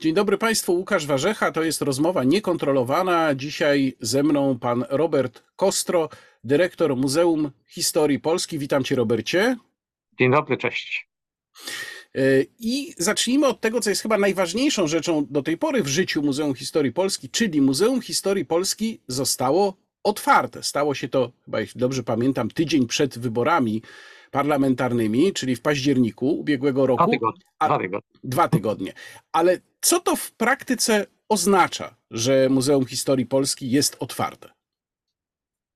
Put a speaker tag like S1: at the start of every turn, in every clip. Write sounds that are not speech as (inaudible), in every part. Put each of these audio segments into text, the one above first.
S1: Dzień dobry Państwu, Łukasz Warzecha. To jest rozmowa niekontrolowana. Dzisiaj ze mną pan Robert Kostro, dyrektor Muzeum Historii Polski. Witam Cię, Robercie.
S2: Dzień dobry, cześć.
S1: E, I zacznijmy od tego, co jest chyba najważniejszą rzeczą do tej pory w życiu Muzeum Historii Polski, czyli Muzeum Historii Polski zostało otwarte. Stało się to, chyba jeśli dobrze pamiętam, tydzień przed wyborami parlamentarnymi, czyli w październiku ubiegłego roku.
S2: Dwa tygodnie. Dwa tygodnie.
S1: Dwa tygodnie. Ale co to w praktyce oznacza, że Muzeum Historii Polski jest otwarte?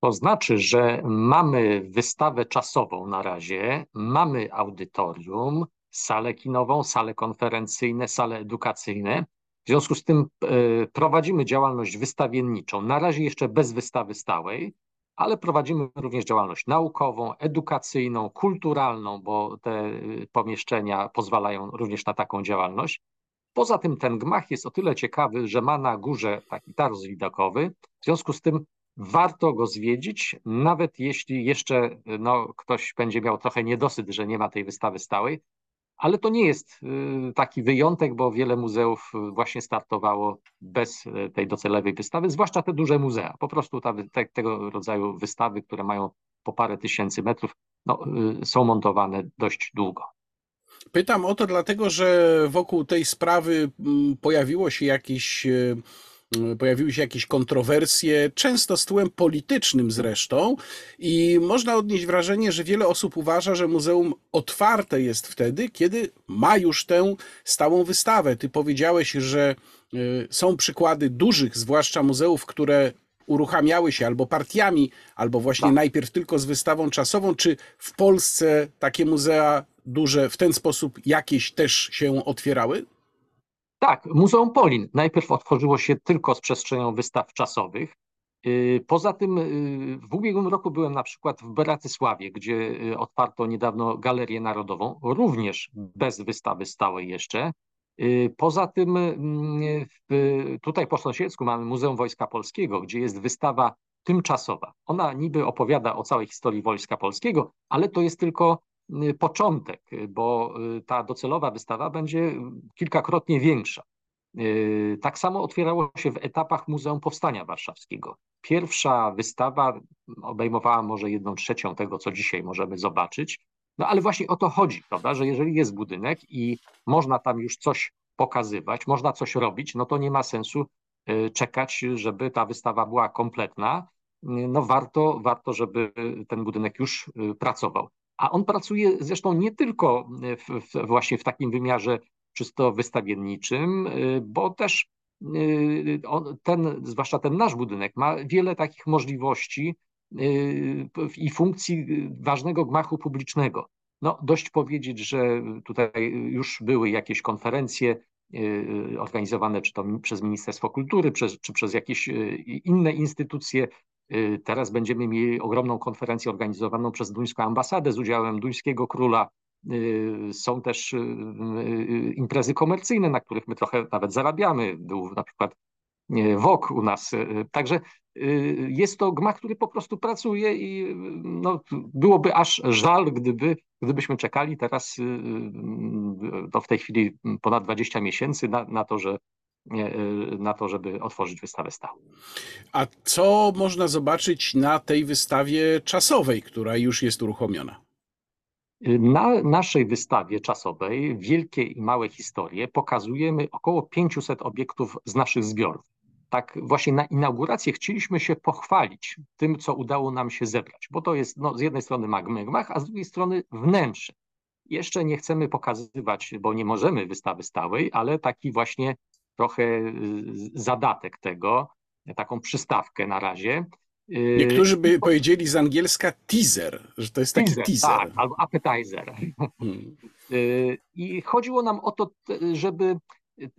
S2: To znaczy, że mamy wystawę czasową na razie, mamy audytorium, salę kinową, salę konferencyjne, sale edukacyjne. W związku z tym e, prowadzimy działalność wystawienniczą, na razie jeszcze bez wystawy stałej, ale prowadzimy również działalność naukową, edukacyjną, kulturalną, bo te y, pomieszczenia pozwalają również na taką działalność. Poza tym ten gmach jest o tyle ciekawy, że ma na górze taki taras widokowy, w związku z tym warto go zwiedzić, nawet jeśli jeszcze no, ktoś będzie miał trochę niedosyt, że nie ma tej wystawy stałej, ale to nie jest y, taki wyjątek, bo wiele muzeów y, właśnie startowało bez y, tej docelowej wystawy, zwłaszcza te duże muzea. Po prostu ta, te, tego rodzaju wystawy, które mają po parę tysięcy metrów, no, są montowane dość długo.
S1: Pytam o to dlatego, że wokół tej sprawy mm, pojawiło się jakieś pojawiły się jakieś kontrowersje, często z tyłem politycznym zresztą, i można odnieść wrażenie, że wiele osób uważa, że muzeum otwarte jest wtedy, kiedy ma już tę stałą wystawę. Ty powiedziałeś, że y, są przykłady dużych, zwłaszcza muzeów, które uruchamiały się albo partiami, albo właśnie tak. najpierw tylko z wystawą czasową. Czy w Polsce takie muzea duże w ten sposób jakieś też się otwierały?
S2: Tak, Muzeum Polin najpierw otworzyło się tylko z przestrzenią wystaw czasowych. Y, poza tym y, w ubiegłym roku byłem na przykład w Bratysławie, gdzie y, otwarto niedawno Galerię Narodową, również bez wystawy stałej jeszcze. Poza tym tutaj po sąsiedzku mamy Muzeum Wojska Polskiego, gdzie jest wystawa tymczasowa. Ona niby opowiada o całej historii Wojska Polskiego, ale to jest tylko początek, bo y, ta docelowa wystawa będzie kilkakrotnie większa. Y, tak samo otwierało się w etapach Muzeum Powstania Warszawskiego. Pierwsza wystawa obejmowała może jedną trzecią tego, co dzisiaj możemy zobaczyć. No ale właśnie o to chodzi, prawda, że jeżeli jest budynek i można tam już coś pokazywać, można coś robić, no to nie ma sensu czekać, żeby ta wystawa była kompletna. No warto, warto, żeby ten budynek już pracował. A on pracuje zresztą nie tylko w, w, właśnie w takim wymiarze czysto wystawienniczym, y, bo też y, ten, zwłaszcza ten nasz budynek ma wiele takich możliwości y, i funkcji ważnego gmachu publicznego. No, dość powiedzieć, że tutaj już były jakieś konferencje organizowane czy to przez Ministerstwo Kultury, czy przez jakieś inne instytucje teraz będziemy mieli ogromną konferencję organizowaną przez duńską ambasadę z udziałem duńskiego króla. Y, są też y, imprezy komercyjne, na których my trochę nawet zarabiamy. Był na przykład WOK u nas. Także jest to gmach, który po prostu pracuje i no, byłoby aż żal, gdyby, gdybyśmy czekali teraz to w tej chwili ponad 20 miesięcy na, na to, że Y, na to, żeby otworzyć wystawę stałą.
S1: A co można zobaczyć na tej wystawie czasowej, która już jest uruchomiona?
S2: Na naszej wystawie czasowej Wielkie i Małe Historie pokazujemy około 500 obiektów z naszych zbiorów. Tak właśnie na inaugurację chcieliśmy się pochwalić tym, co udało nam się zebrać, bo to jest no, z jednej strony magmach, a z drugiej strony wnętrze. Jeszcze nie chcemy pokazywać, bo nie możemy wystawy stałej, ale taki właśnie trochę y, zadatek tego, taką przystawkę na razie.
S1: Y, Niektórzy by powiedzieli z angielska teaser, że to jest taki teaser. teaser.
S2: Tak, albo appetizer. Hmm. Y, I chodziło nam o to, żeby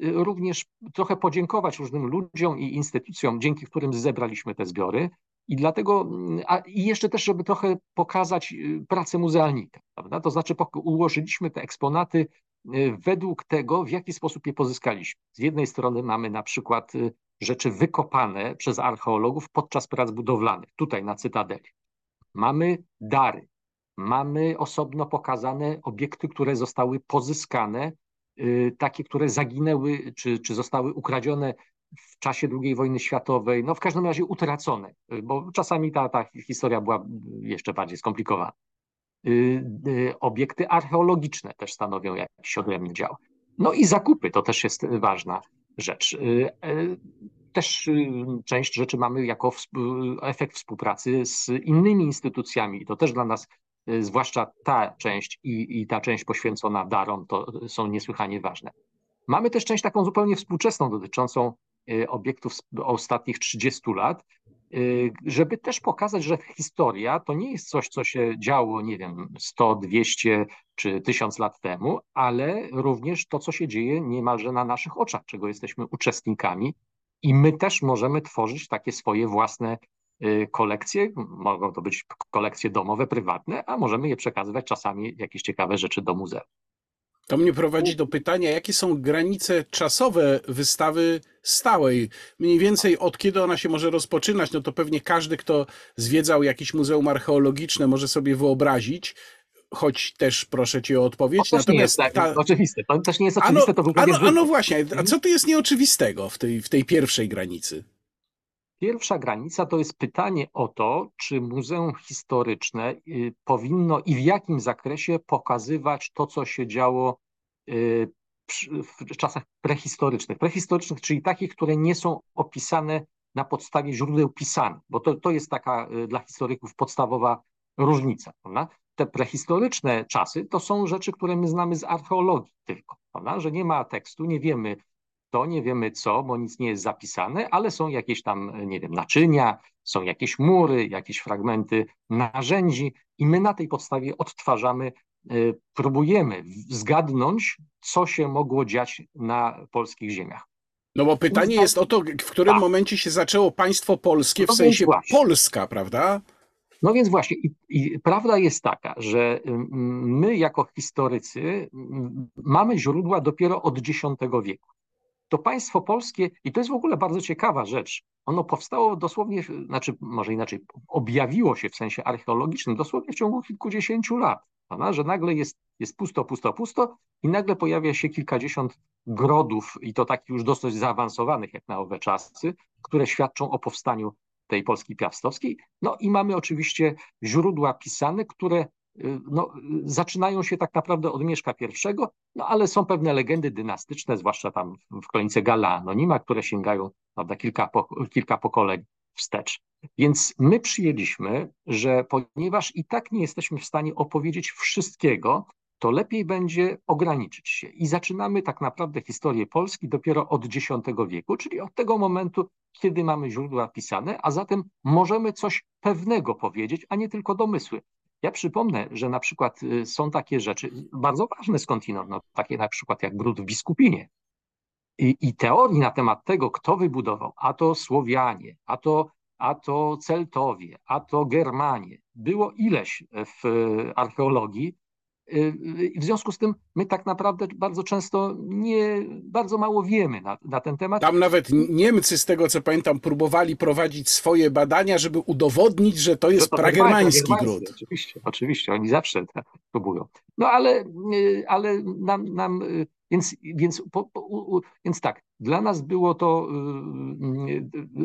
S2: również trochę podziękować różnym ludziom i instytucjom, dzięki którym zebraliśmy te zbiory. I dlatego, a, i jeszcze też, żeby trochę pokazać pracę muzealnika, prawda? To znaczy ułożyliśmy te eksponaty według tego, w jaki sposób je pozyskaliśmy. Z jednej strony mamy na przykład y, rzeczy wykopane przez archeologów podczas prac budowlanych, tutaj na Cytadeli. Mamy dary, mamy osobno pokazane obiekty, które zostały pozyskane takie, które zaginęły czy, czy zostały ukradzione w czasie II wojny światowej, no w każdym razie utracone, bo czasami ta, ta historia była jeszcze bardziej skomplikowana. Obiekty archeologiczne też stanowią jakiś odrębny dział. No i zakupy to też jest ważna rzecz. Też część rzeczy mamy jako efekt współpracy z innymi instytucjami. To też dla nas Y, zwłaszcza ta część i, i ta część poświęcona darom, to są niesłychanie ważne. Mamy też część taką zupełnie współczesną, dotyczącą y, obiektów z ostatnich 30 lat, y, żeby też pokazać, że historia to nie jest coś, co się działo, nie wiem, 100, 200 czy 1000 lat temu, ale również to, co się dzieje niemalże na naszych oczach, czego jesteśmy uczestnikami i my też możemy tworzyć takie swoje własne Y, kolekcje, mogą to być kolekcje domowe, prywatne, a możemy je przekazywać czasami jakieś ciekawe rzeczy do muzeum.
S1: To mnie prowadzi do pytania, jakie są granice czasowe wystawy stałej? Mniej więcej od kiedy ona się może rozpoczynać? No to pewnie każdy, kto zwiedzał jakieś muzeum archeologiczne, może sobie wyobrazić, choć też proszę cię o odpowiedź.
S2: To nie jest tak, ta... oczywiste. To też nie jest oczywiste.
S1: Ano, to ano, ano właśnie, a co tu jest nieoczywistego w tej, w tej pierwszej granicy?
S2: Pierwsza granica to jest pytanie o to, czy Muzeum Historyczne y, powinno i w jakim zakresie pokazywać to, co się działo y, w czasach prehistorycznych. Prehistorycznych, czyli takich, które nie są opisane na podstawie źródeł pisanych, bo to, to jest taka y, dla historyków podstawowa różnica. Prawda? Te prehistoryczne czasy to są rzeczy, które my znamy z archeologii tylko, prawda? że nie ma tekstu, nie wiemy, to nie wiemy co, bo nic nie jest zapisane, ale są jakieś tam, nie wiem, naczynia, są jakieś mury, jakieś fragmenty narzędzi i my na tej podstawie odtwarzamy, y, próbujemy zgadnąć, co się mogło dziać na polskich ziemiach.
S1: No bo pytanie jest o to, w którym tak. momencie się zaczęło państwo polskie, w no sensie Polska, prawda?
S2: No więc właśnie, i, i, prawda jest taka, że my jako historycy mamy źródła dopiero od X wieku to państwo polskie, i to jest w ogóle bardzo ciekawa rzecz, ono powstało dosłownie, znaczy może inaczej, objawiło się w sensie archeologicznym dosłownie w ciągu kilkudziesięciu lat, prawda? że nagle jest, jest pusto, pusto, pusto i nagle pojawia się kilkadziesiąt grodów i to takich już dosyć zaawansowanych jak na owe czasy, które świadczą o powstaniu tej Polski Piastowskiej. No i mamy oczywiście źródła pisane, które no, zaczynają się tak naprawdę od Mieszka I, no ale są pewne legendy dynastyczne, zwłaszcza tam w kronice Gala Anonima, które sięgają prawda, kilka, kilka pokoleń wstecz. Więc my przyjęliśmy, że ponieważ i tak nie jesteśmy w stanie opowiedzieć wszystkiego, to lepiej będzie ograniczyć się. I zaczynamy tak naprawdę historię Polski dopiero od X wieku, czyli od tego momentu, kiedy mamy źródła pisane, a zatem możemy coś pewnego powiedzieć, a nie tylko domysły. Ja przypomnę, że na przykład y, są takie rzeczy bardzo ważne skądinąd, no, takie na przykład jak brud w Biskupinie. I, I teorii na temat tego, kto wybudował, a to Słowianie, a to, a to Celtowie, a to Germanie, było ileś w archeologii, Y, w związku z tym my tak naprawdę bardzo często nie, bardzo mało wiemy na, na, ten temat.
S1: Tam nawet Niemcy, z tego co pamiętam, próbowali prowadzić swoje badania, żeby udowodnić, że to jest to pragermański gród.
S2: Oczywiście, oczywiście, oni zawsze tak próbują. No ale, y, ale nam, nam y, więc, więc, po, po, więc tak, dla nas było to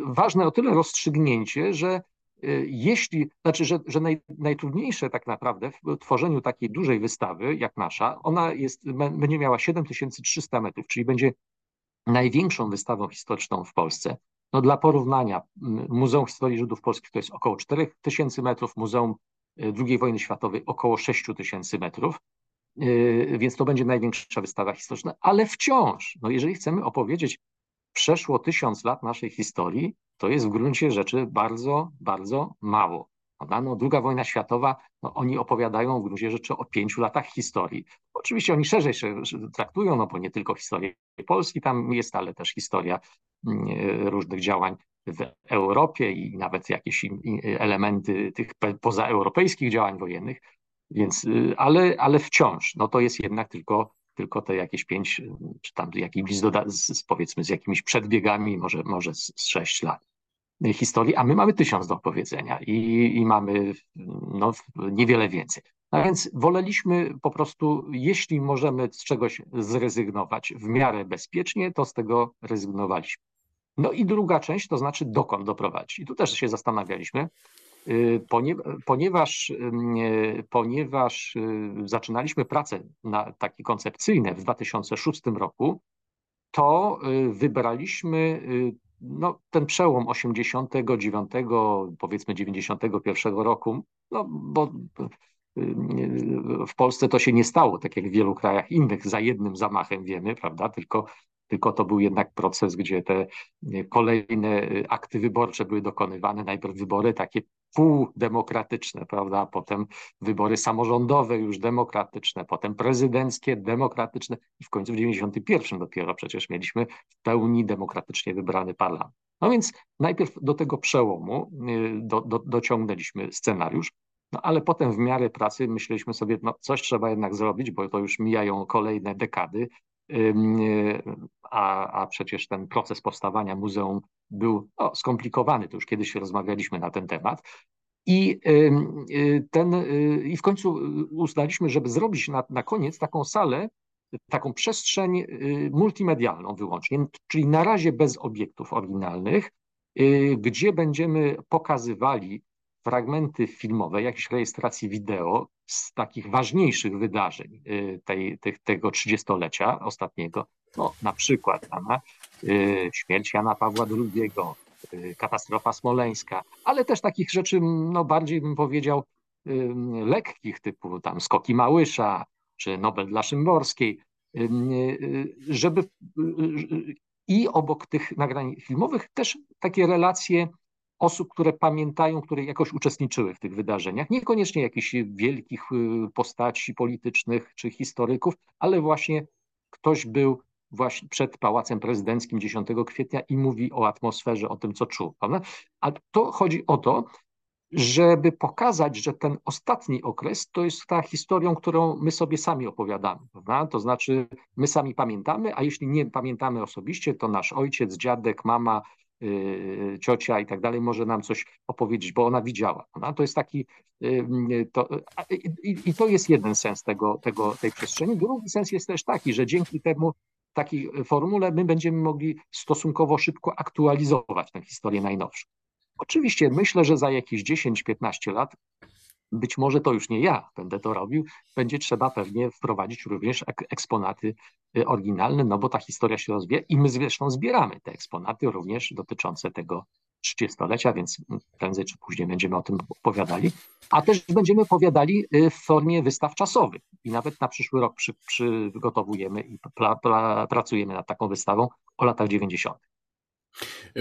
S2: ważne o tyle rozstrzygnięcie, że Y, jeśli, znaczy, że, że naj, najtrudniejsze tak naprawdę w tworzeniu takiej dużej wystawy jak nasza, ona jest, będzie miała 7300 metrów, czyli będzie największą wystawą historyczną w Polsce. No dla porównania, Muzeum Historii Żydów Polskich to jest około 4000 metrów, Muzeum y, II wojny światowej około 6000 metrów, y, więc to będzie największa wystawa historyczna, ale wciąż, no jeżeli chcemy opowiedzieć przeszło tysiąc lat naszej historii, to jest w gruncie rzeczy bardzo, bardzo mało. No, druga wojna światowa, no, oni opowiadają w gruncie rzeczy o pięciu latach historii. Oczywiście oni szerzej się traktują, no bo nie tylko historię Polski tam jest, ale też historia mm, różnych działań w Europie i nawet jakieś elementy tych pozaeuropejskich działań wojennych. Więc, y, ale, ale wciąż, no to jest jednak tylko tylko te jakieś pięć, czy tam jakimiś, z, powiedzmy, z jakimiś przedbiegami, może, może z, z sześć lat historii, a my mamy tysiąc do opowiedzenia i, i mamy no, niewiele więcej. A więc woleliśmy po prostu, jeśli możemy z czegoś zrezygnować w miarę bezpiecznie, to z tego rezygnowaliśmy. No i druga część, to znaczy dokąd doprowadzić. I tu też się zastanawialiśmy, ponieważ, ponieważ y, zaczynaliśmy pracę na takie koncepcyjne w 2006 roku, to y, wybraliśmy no, ten przełom 89, powiedzmy 91 roku, no bo w Polsce to się nie stało, tak jak w wielu krajach innych, za jednym zamachem wiemy, prawda? Tylko, tylko to był jednak proces, gdzie te kolejne akty wyborcze były dokonywane. Najpierw wybory takie półdemokratyczne, prawda? A potem wybory samorządowe już demokratyczne, potem prezydenckie, demokratyczne i w końcu w 91 dopiero przecież mieliśmy w pełni demokratycznie wybrany parlament. No więc najpierw do tego przełomu y, do, do, dociągnęliśmy scenariusz, no ale potem w miarę pracy myśleliśmy sobie, no coś trzeba jednak zrobić, bo to już mijają kolejne dekady, a, a przecież ten proces powstawania muzeum był o, skomplikowany, to już kiedyś rozmawialiśmy na ten temat. I, y, ten, y, I w końcu uznaliśmy, żeby zrobić na, na koniec taką salę, taką przestrzeń y, multimedialną wyłącznie, czyli na razie bez obiektów oryginalnych, gdzie będziemy pokazywali fragmenty filmowe, jakieś rejestracji wideo z takich ważniejszych wydarzeń y, tej, tej, tego trzydziestolecia ostatniego, no, na przykład Anna, y, śmierć Jana Pawła II, y, katastrofa smoleńska, ale też takich rzeczy, no bardziej bym powiedział, lekkich, typu tam Skoki Małysza, czy Nobel dla Szymborskiej, żeby i obok tych nagrań filmowych też takie relacje osób, które pamiętają, które jakoś uczestniczyły w tych wydarzeniach. Niekoniecznie jakichś wielkich y, postaci politycznych czy historyków, ale właśnie ktoś był właśnie przed Pałacem Prezydenckim 10 kwietnia i mówi o atmosferze, o tym, co czuł. Prawda? A to chodzi o to, żeby pokazać, że ten ostatni okres to jest ta historią, którą my sobie sami opowiadamy. Prawda? To znaczy, my sami pamiętamy, a jeśli nie pamiętamy osobiście, to nasz ojciec, dziadek, mama, ciocia i tak dalej może nam coś opowiedzieć, bo ona widziała. Ona to jest taki, y, to, i, i to jest jeden sens tego, tego, tej przestrzeni. Drugi sens jest też taki, że dzięki temu takiej formule my będziemy mogli stosunkowo szybko aktualizować tę historię najnowszą. Oczywiście myślę, że za jakieś 10-15 lat być może to już nie ja będę to robił, będzie trzeba pewnie wprowadzić również eksponaty y, oryginalne, no bo ta historia się rozwija i my zresztą zbieramy te eksponaty również dotyczące tego 30-lecia, więc prędzej czy później będziemy o tym opowiadali, a też będziemy opowiadali y, w formie wystaw czasowych i nawet na przyszły rok przy, przygotowujemy i pra, pra, pracujemy nad taką wystawą o latach 90.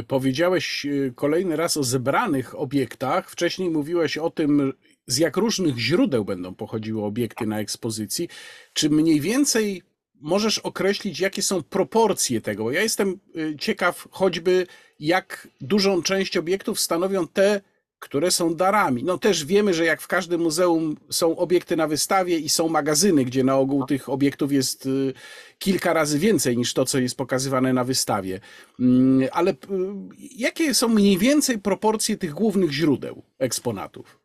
S1: Powiedziałeś y, kolejny raz o zebranych obiektach. Wcześniej mówiłeś o tym, z jak różnych źródeł będą pochodziły obiekty na ekspozycji. Czy mniej więcej możesz określić, jakie są proporcje tego? Ja jestem y, ciekaw choćby, jak dużą część obiektów stanowią te, które są darami. No też wiemy, że jak w każdym muzeum są obiekty na wystawie i są magazyny, gdzie na ogół tych obiektów jest y, kilka razy więcej niż to, co jest pokazywane na wystawie. Mm, ale y, jakie są mniej więcej proporcje tych głównych źródeł eksponatów?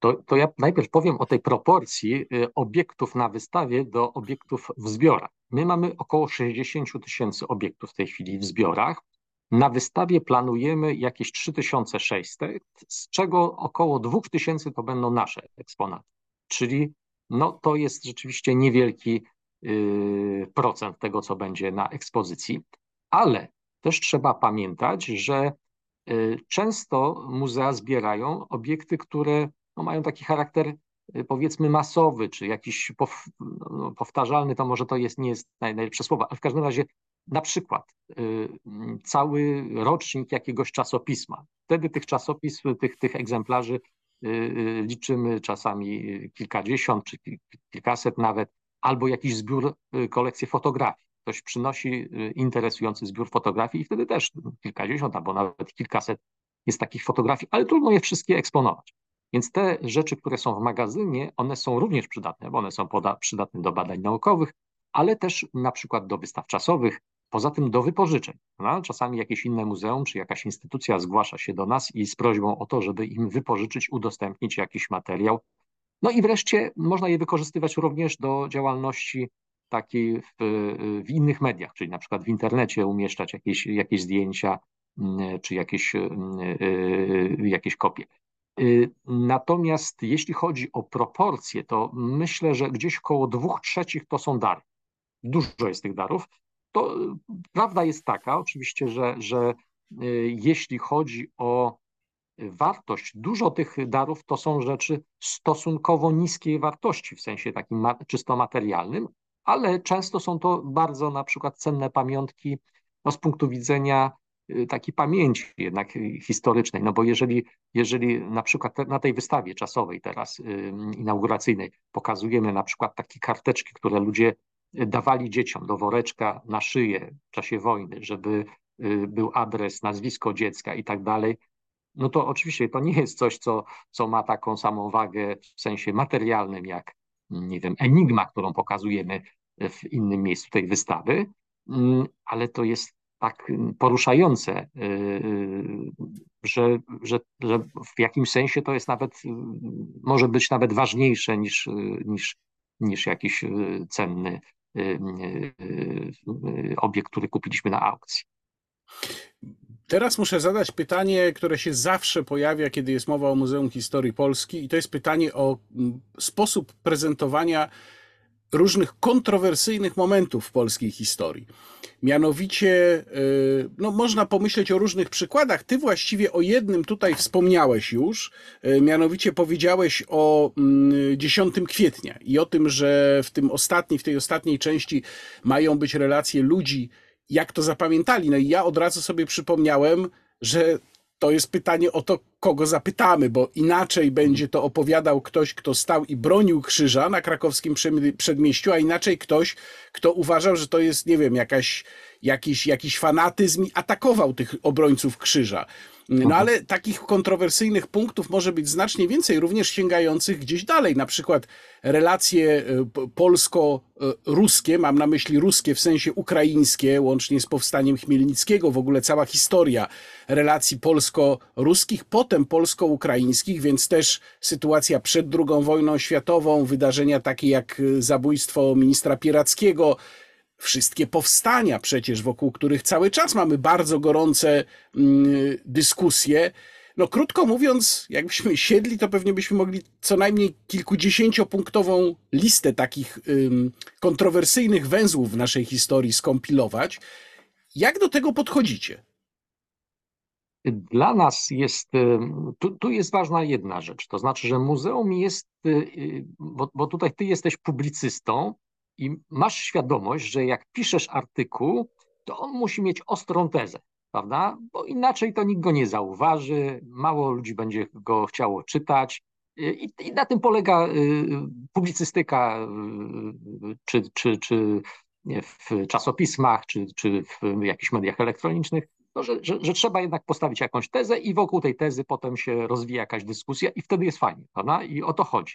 S2: To, to ja najpierw powiem o tej proporcji y, obiektów na wystawie do obiektów w zbiorach. My mamy około 60 tysięcy obiektów w tej chwili w zbiorach. Na wystawie planujemy jakieś 3600, z czego około 2000 to będą nasze eksponaty. Czyli no, to jest rzeczywiście niewielki yy, procent tego, co będzie na ekspozycji, ale też trzeba pamiętać, że yy, często muzea zbierają obiekty, które no, mają taki charakter y, powiedzmy masowy, czy jakiś no, powtarzalny, to może to jest, nie jest najlepsze słowo, ale w każdym razie na przykład y, cały rocznik jakiegoś czasopisma. Wtedy tych czasopism, tych, tych egzemplarzy y, liczymy czasami kilkadziesiąt czy kilkaset nawet, albo jakiś zbiór, kolekcję fotografii. Ktoś przynosi interesujący zbiór fotografii i wtedy też kilkadziesiąt albo nawet kilkaset jest takich fotografii, ale trudno je wszystkie eksponować. Więc te rzeczy, które są w magazynie, one są również przydatne, bo one są przydatne do badań naukowych, ale też na przykład do wystaw czasowych, poza tym do wypożyczeń. No, czasami jakieś inne muzeum czy jakaś instytucja zgłasza się do nas i z prośbą o to, żeby im wypożyczyć, udostępnić jakiś materiał No i wreszcie można je wykorzystywać również do działalności takiej w, w innych mediach, czyli na przykład w internecie umieszczać jakieś, jakieś zdjęcia mm, czy jakieś, mm, jakieś kopie. Natomiast jeśli chodzi o proporcje, to myślę, że gdzieś około dwóch trzecich to są dary. Dużo jest tych darów. To prawda jest taka, oczywiście, że, że jeśli chodzi o wartość, dużo tych darów to są rzeczy stosunkowo niskiej wartości, w sensie takim czysto materialnym, ale często są to bardzo na przykład cenne pamiątki no, z punktu widzenia y, takiej pamięci jednak historycznej, no bo jeżeli, jeżeli na przykład na tej wystawie czasowej teraz inauguracyjnej pokazujemy na przykład takie karteczki, które ludzie dawali dzieciom do woreczka na szyję w czasie wojny, żeby y, był adres, nazwisko dziecka i tak dalej, no to oczywiście to nie jest coś, co, co ma taką samą wagę w sensie materialnym, jak, nie wiem, enigma, którą pokazujemy w innym miejscu tej wystawy, mm, ale to jest tak poruszające, y, y, że, że, że w jakimś sensie to jest nawet, może być nawet ważniejsze niż, niż, niż jakiś cenny obiekt, który kupiliśmy na aukcji.
S1: Teraz muszę zadać pytanie, które się zawsze pojawia, kiedy jest mowa o Muzeum Historii Polski, i to jest pytanie o sposób prezentowania różnych kontrowersyjnych momentów w polskiej historii. Mianowicie, y, no, można pomyśleć o różnych przykładach. Ty właściwie o jednym tutaj wspomniałeś już, y, mianowicie powiedziałeś o 10 mm, kwietnia i o tym, że w tym ostatniej, w tej ostatniej części mają być relacje ludzi, jak to zapamiętali. No i ja od razu sobie przypomniałem, że to jest pytanie o to, kogo zapytamy, bo inaczej będzie to opowiadał ktoś, kto stał i bronił krzyża na krakowskim przedmieściu, a inaczej ktoś, kto uważał, że to jest, nie wiem, jakaś, jakiś, jakiś fanatyzm i atakował tych obrońców krzyża. No mhm. ale takich kontrowersyjnych punktów może być znacznie więcej, również sięgających gdzieś dalej. Na przykład relacje e, polsko-ruskie, mam na myśli ruskie w sensie ukraińskie, łącznie z powstaniem Chmielnickiego, w ogóle cała historia relacji polsko-ruskich, potem polsko-ukraińskich, więc też sytuacja przed II wojną światową, wydarzenia takie jak e, zabójstwo ministra Pierackiego, wszystkie powstania przecież, wokół których cały czas mamy bardzo gorące mm, dyskusje. No krótko mówiąc, jakbyśmy siedli, to pewnie byśmy mogli co najmniej kilkudziesięciopunktową listę takich ym, kontrowersyjnych węzłów w naszej historii skompilować. Jak do tego podchodzicie?
S2: Dla nas jest, tu, tu, jest ważna jedna rzecz, to znaczy, że muzeum jest, y, y, bo, bo tutaj ty jesteś publicystą, i masz świadomość, że jak piszesz artykuł, to on musi mieć ostrą tezę, prawda? Bo inaczej to nikt go nie zauważy, mało ludzi będzie go chciało czytać. I, i na tym polega y, publicystyka, y, czy, czy, czy w czasopismach, czy, czy w jakichś mediach elektronicznych, no, że, że, że, trzeba jednak postawić jakąś tezę i wokół tej tezy potem się rozwija jakaś dyskusja i wtedy jest fajnie, prawda? I o to chodzi.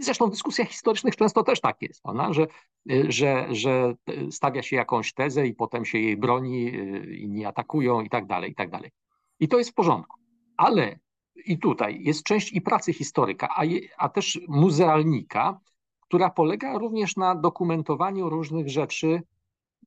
S2: Zresztą w dyskusjach historycznych często też tak jest, ona, że, że, że stawia się jakąś tezę i potem się jej broni, inni atakują i tak dalej, i tak dalej. I to jest w porządku. Ale i tutaj jest część i pracy historyka, a, je, a też muzealnika, która polega również na dokumentowaniu różnych rzeczy,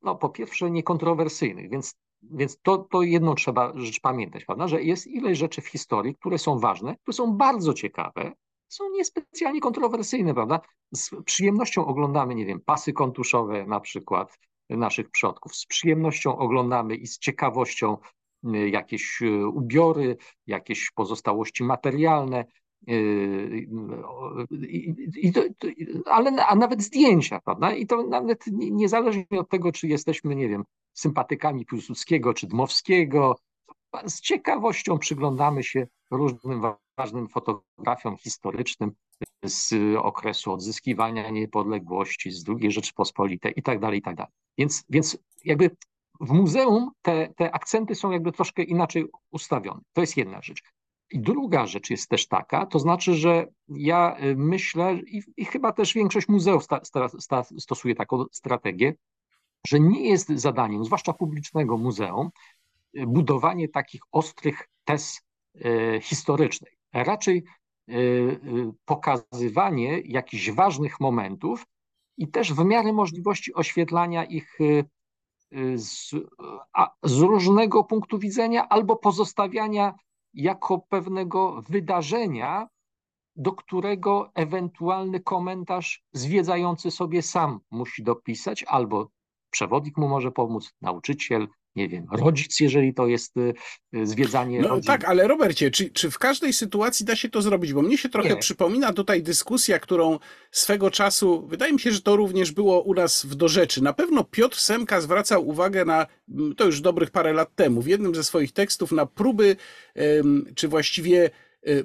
S2: no po pierwsze niekontrowersyjnych, więc, więc to, to jedno trzeba rzecz pamiętać, prawda, że jest ileś rzeczy w historii, które są ważne, które są bardzo ciekawe, są niespecjalnie kontrowersyjne, prawda? Z przyjemnością oglądamy, nie wiem, pasy kontuszowe na przykład naszych przodków, z przyjemnością oglądamy i z ciekawością y, jakieś y, ubiory, jakieś pozostałości materialne, y, i, to, ale a nawet zdjęcia, prawda? I to nawet niezależnie od tego, czy jesteśmy, nie wiem, sympatykami Piłsudskiego czy Dmowskiego, z ciekawością przyglądamy się różnym ważnym fotografiom historycznym z okresu odzyskiwania niepodległości, z II Rzeczypospolitej i tak dalej, i tak dalej. Więc, więc jakby w muzeum te, te akcenty są jakby troszkę inaczej ustawione. To jest jedna rzecz. I druga rzecz jest też taka, to znaczy, że ja y, myślę, i, i chyba też większość muzeów sta, sta, sta, stosuje taką strategię, że nie jest zadaniem, zwłaszcza publicznego muzeum, y, budowanie takich ostrych tez y, historycznych. Raczej pokazywanie jakichś ważnych momentów i też w miarę możliwości oświetlania ich z, z różnego punktu widzenia albo pozostawiania jako pewnego wydarzenia, do którego ewentualny komentarz zwiedzający sobie sam musi dopisać, albo przewodnik mu może pomóc, nauczyciel, nie wiem, rodzic, jeżeli to jest y, y, zwiedzanie
S1: no,
S2: rodzin.
S1: Tak, ale Robercie, czy, czy w każdej sytuacji da się to zrobić? Bo mnie się trochę
S2: Nie.
S1: przypomina tutaj dyskusja, którą swego czasu, wydaje mi się, że to również było u nas w dorzeczy. Na pewno Piotr Semka zwracał uwagę na, mm, to już dobrych parę lat temu, w jednym ze swoich tekstów na próby, czy właściwie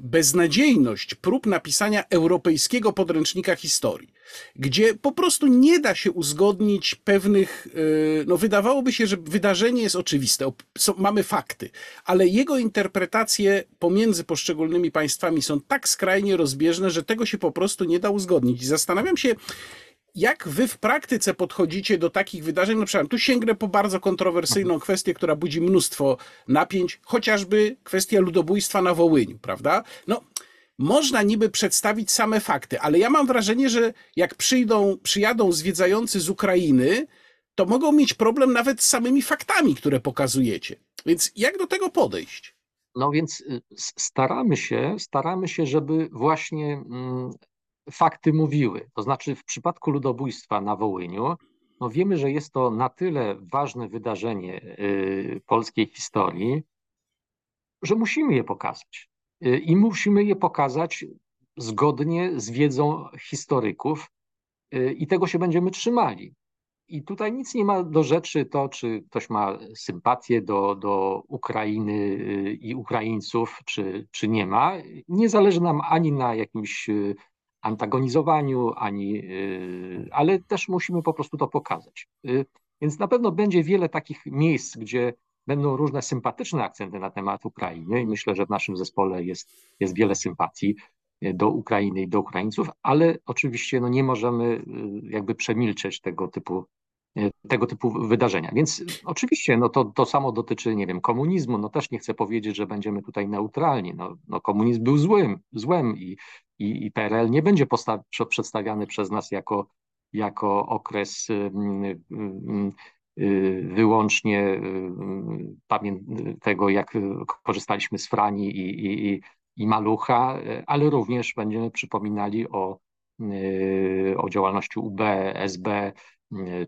S1: beznadziejność prób napisania europejskiego podręcznika historii, gdzie po prostu nie da się uzgodnić pewnych, e, no wydawałoby się, że wydarzenie jest oczywiste, mamy fakty, ale jego interpretacje pomiędzy poszczególnymi państwami są tak skrajnie rozbieżne, że tego się po prostu nie da uzgodnić. I zastanawiam się, jak wy w praktyce podchodzicie do takich wydarzeń? No przykład, tu sięgnę po bardzo kontrowersyjną kwestię, która budzi mnóstwo napięć, chociażby kwestia ludobójstwa na Wołyniu, prawda? No, można niby przedstawić same fakty, ale ja mam wrażenie, że jak przyjdą, przyjadą zwiedzający z Ukrainy, to mogą mieć problem nawet z samymi faktami, które pokazujecie. Więc jak do tego podejść?
S2: No więc y, staramy się, staramy się, żeby właśnie mm, fakty mówiły. To znaczy w przypadku ludobójstwa na Wołyniu, no wiemy, że jest to na tyle ważne wydarzenie y, polskiej historii, że musimy je pokazać. Y, I musimy je pokazać zgodnie z wiedzą historyków y, i tego się będziemy trzymali. I tutaj nic nie ma do rzeczy to, czy ktoś ma sympatię do, do Ukrainy i Ukraińców, czy, czy nie ma. Nie zależy nam ani na jakimś antagonizowaniu, ani, y, ale też musimy po prostu to pokazać. Y, więc na pewno będzie wiele takich miejsc, gdzie będą różne sympatyczne akcenty na temat Ukrainy i myślę, że w naszym zespole jest, jest wiele sympatii y, do Ukrainy i do Ukraińców, ale oczywiście no, nie możemy jakby przemilczeć tego typu tego typu wydarzenia. Więc oczywiście no to, to samo dotyczy, nie wiem, komunizmu. No też nie chcę powiedzieć, że będziemy tutaj neutralni. No, no komunizm był złym, złem i, i, i PRL nie będzie przedstawiany przez nas jako, jako okres wyłącznie tego, jak korzystaliśmy z Frani i, i, i Malucha, ale również będziemy przypominali o, o działalności UB, SB,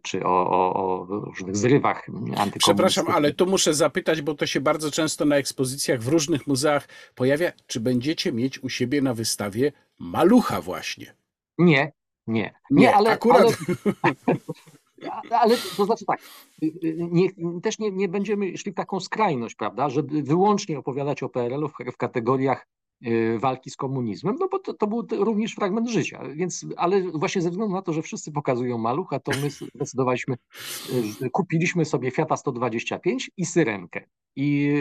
S2: czy o, o, o różnych zrywach antykomunistycznych.
S1: Przepraszam, ale tu muszę zapytać, bo to się bardzo często na ekspozycjach w różnych muzeach pojawia. Czy będziecie mieć u siebie na wystawie malucha właśnie?
S2: Nie, nie.
S1: Nie, nie ale, akurat...
S2: Ale, (laughs) ale to znaczy tak, nie, też nie, nie będziemy szli w taką skrajność, prawda, żeby wyłącznie opowiadać o PRL-u w, w kategoriach Y, walki z komunizmem, no bo to, to był również fragment życia. Więc, ale właśnie ze względu na to, że wszyscy pokazują malucha, to my zdecydowaliśmy, y, kupiliśmy sobie Fiata 125 i Syrenkę. I